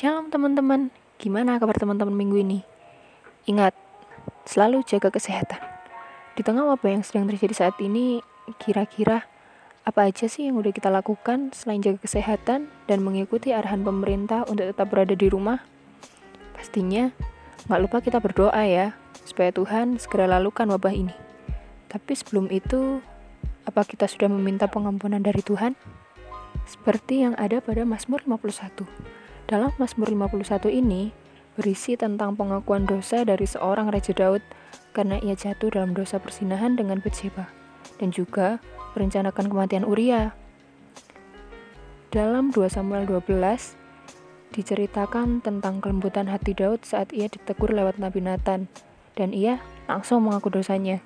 Shalom teman-teman, gimana kabar teman-teman minggu ini? Ingat, selalu jaga kesehatan. Di tengah wabah yang sedang terjadi saat ini, kira-kira apa aja sih yang udah kita lakukan selain jaga kesehatan dan mengikuti arahan pemerintah untuk tetap berada di rumah? Pastinya, nggak lupa kita berdoa ya, supaya Tuhan segera lalukan wabah ini. Tapi sebelum itu, apa kita sudah meminta pengampunan dari Tuhan? Seperti yang ada pada Mazmur 51. Dalam Mazmur 51 ini berisi tentang pengakuan dosa dari seorang Raja Daud karena ia jatuh dalam dosa persinahan dengan Bathsheba dan juga merencanakan kematian Uria. Dalam 2 Samuel 12 diceritakan tentang kelembutan hati Daud saat ia ditegur lewat Nabi Nathan dan ia langsung mengaku dosanya.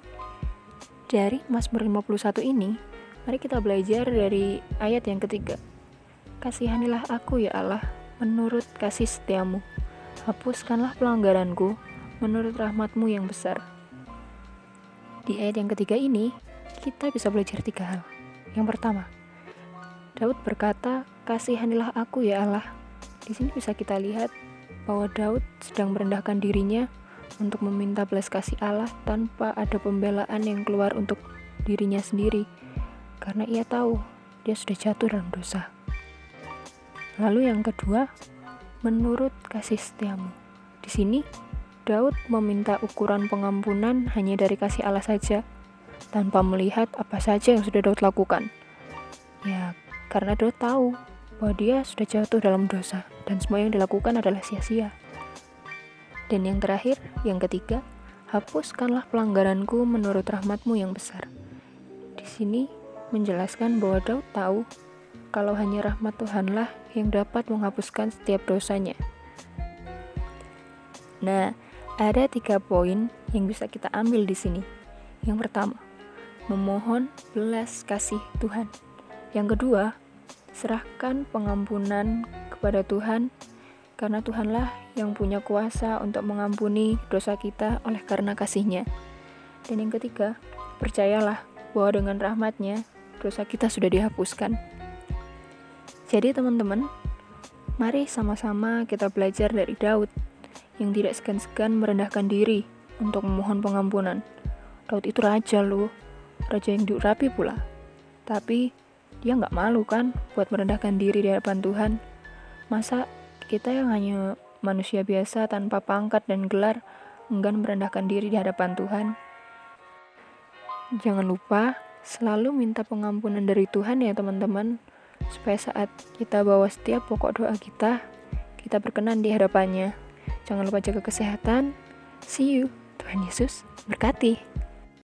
Dari Mazmur 51 ini, mari kita belajar dari ayat yang ketiga. Kasihanilah aku ya Allah, menurut kasih setiamu. Hapuskanlah pelanggaranku menurut rahmatmu yang besar. Di ayat yang ketiga ini, kita bisa belajar tiga hal. Yang pertama, Daud berkata, kasihanilah aku ya Allah. Di sini bisa kita lihat bahwa Daud sedang merendahkan dirinya untuk meminta belas kasih Allah tanpa ada pembelaan yang keluar untuk dirinya sendiri karena ia tahu dia sudah jatuh dalam dosa. Lalu yang kedua, menurut kasih setiamu. Di sini, Daud meminta ukuran pengampunan hanya dari kasih Allah saja, tanpa melihat apa saja yang sudah Daud lakukan. Ya, karena Daud tahu bahwa dia sudah jatuh dalam dosa, dan semua yang dilakukan adalah sia-sia. Dan yang terakhir, yang ketiga, hapuskanlah pelanggaranku menurut rahmatmu yang besar. Di sini menjelaskan bahwa Daud tahu kalau hanya rahmat Tuhanlah yang dapat menghapuskan setiap dosanya. Nah, ada tiga poin yang bisa kita ambil di sini. Yang pertama, memohon belas kasih Tuhan. Yang kedua, serahkan pengampunan kepada Tuhan karena Tuhanlah yang punya kuasa untuk mengampuni dosa kita oleh karena kasihnya. Dan yang ketiga, percayalah bahwa dengan rahmatnya dosa kita sudah dihapuskan. Jadi teman-teman, mari sama-sama kita belajar dari Daud yang tidak segan-segan merendahkan diri untuk memohon pengampunan. Daud itu raja loh, raja yang diurapi pula. Tapi dia nggak malu kan buat merendahkan diri di hadapan Tuhan. Masa kita yang hanya manusia biasa tanpa pangkat dan gelar enggan merendahkan diri di hadapan Tuhan? Jangan lupa selalu minta pengampunan dari Tuhan ya teman-teman supaya saat kita bawa setiap pokok doa kita, kita berkenan di hadapannya. Jangan lupa jaga kesehatan. See you. Tuhan Yesus berkati.